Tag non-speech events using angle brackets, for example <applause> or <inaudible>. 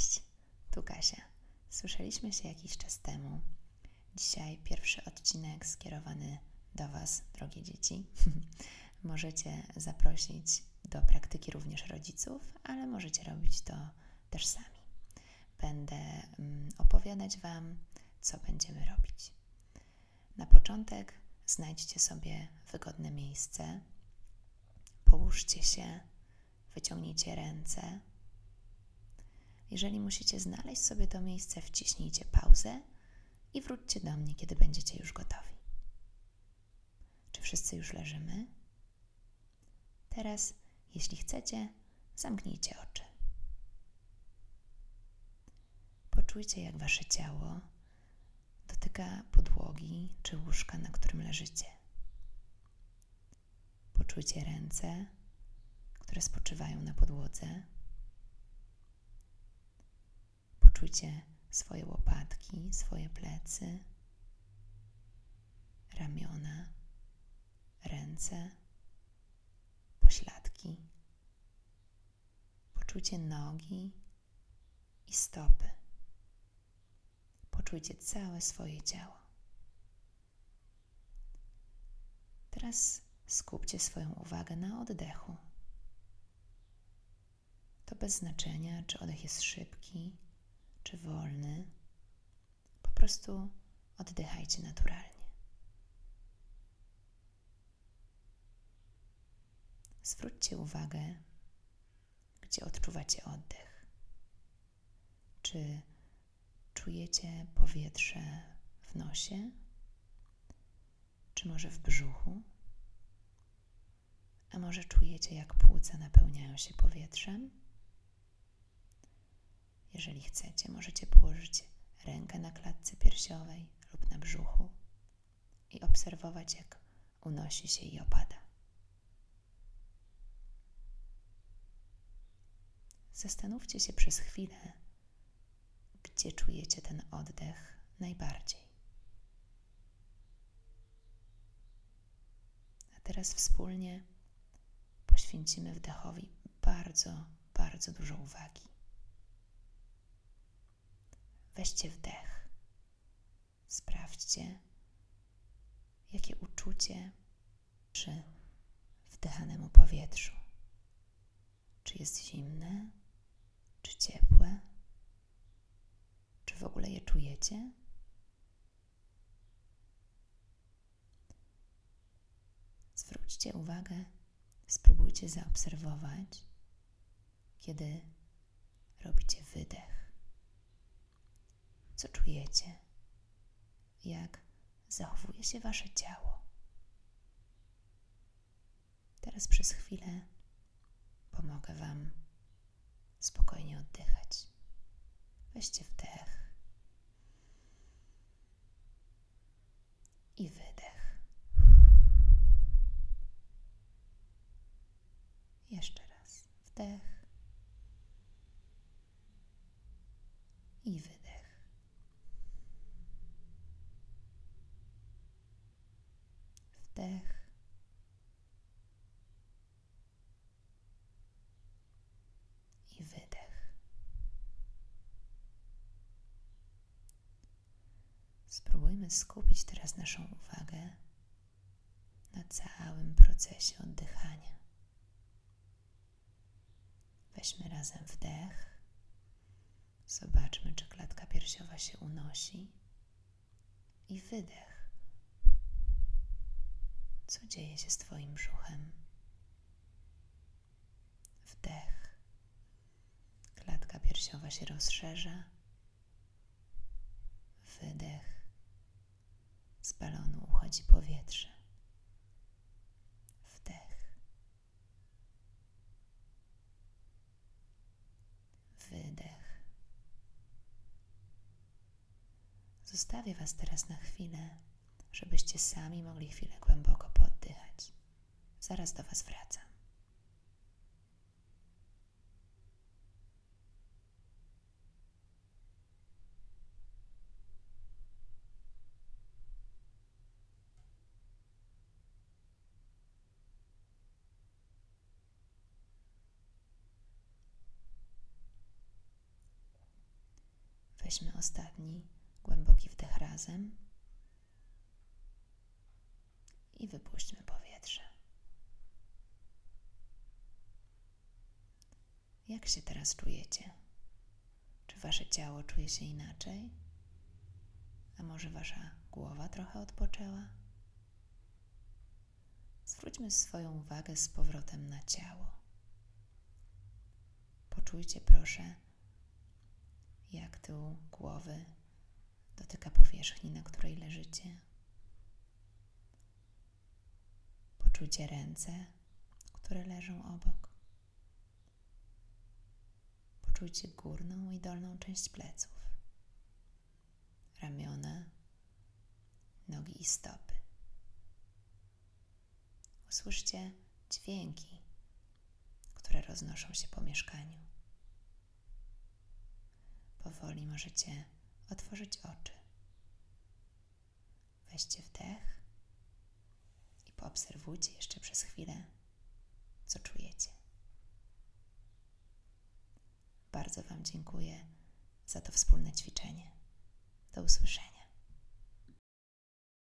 Cześć, tu Kasia. Słyszeliśmy się jakiś czas temu. Dzisiaj pierwszy odcinek skierowany do Was, drogie dzieci. <laughs> możecie zaprosić do praktyki również rodziców, ale możecie robić to też sami. Będę mm, opowiadać Wam, co będziemy robić. Na początek znajdźcie sobie wygodne miejsce, połóżcie się, wyciągnijcie ręce jeżeli musicie znaleźć sobie to miejsce, wciśnijcie pauzę i wróćcie do mnie, kiedy będziecie już gotowi. Czy wszyscy już leżymy? Teraz, jeśli chcecie, zamknijcie oczy. Poczujcie, jak wasze ciało dotyka podłogi czy łóżka, na którym leżycie. Poczujcie ręce, które spoczywają na podłodze Poczujcie swoje łopatki, swoje plecy, ramiona, ręce, pośladki. Poczujcie nogi i stopy. Poczujcie całe swoje ciało. Teraz skupcie swoją uwagę na oddechu. To bez znaczenia, czy oddech jest szybki, czy wolny. Po prostu oddychajcie naturalnie. Zwróćcie uwagę, gdzie odczuwacie oddech. Czy czujecie powietrze w nosie, czy może w brzuchu? A może czujecie, jak płuca napełniają się powietrzem? Jeżeli chcecie, możecie położyć rękę na klatce piersiowej lub na brzuchu i obserwować, jak unosi się i opada. Zastanówcie się przez chwilę, gdzie czujecie ten oddech najbardziej. A teraz wspólnie poświęcimy wdechowi bardzo, bardzo dużo uwagi. Weźcie wdech. Sprawdźcie, jakie uczucie przy wdychanemu powietrzu. Czy jest zimne, czy ciepłe? Czy w ogóle je czujecie? Zwróćcie uwagę, spróbujcie zaobserwować, kiedy robicie wydech co czujecie, jak zachowuje się wasze ciało. Teraz przez chwilę pomogę Wam spokojnie oddychać. Weźcie wdech i wydech. Jeszcze raz wdech i wydech. Wdech i wydech. Spróbujmy skupić teraz naszą uwagę na całym procesie oddychania. Weźmy razem wdech. Zobaczmy, czy klatka piersiowa się unosi. I wydech. Co dzieje się z Twoim brzuchem? Wdech. Klatka piersiowa się rozszerza. Wydech. Z balonu uchodzi powietrze. Wdech. Wydech. Zostawię Was teraz na chwilę żebyście sami mogli chwilę głęboko oddychać. Zaraz do Was wracam. Weźmy ostatni głęboki wdech razem i wypuśćmy powietrze. Jak się teraz czujecie? Czy wasze ciało czuje się inaczej? A może wasza głowa trochę odpoczęła? Zwróćmy swoją uwagę z powrotem na ciało. Poczujcie proszę, jak tył głowy dotyka powierzchni, na której leżycie. Poczujcie ręce, które leżą obok. Poczujcie górną i dolną część pleców, ramiona, nogi i stopy. Usłyszcie dźwięki, które roznoszą się po mieszkaniu. Powoli możecie otworzyć oczy. Weźcie wdech poobserwujcie jeszcze przez chwilę, co czujecie. Bardzo Wam dziękuję za to wspólne ćwiczenie. Do usłyszenia.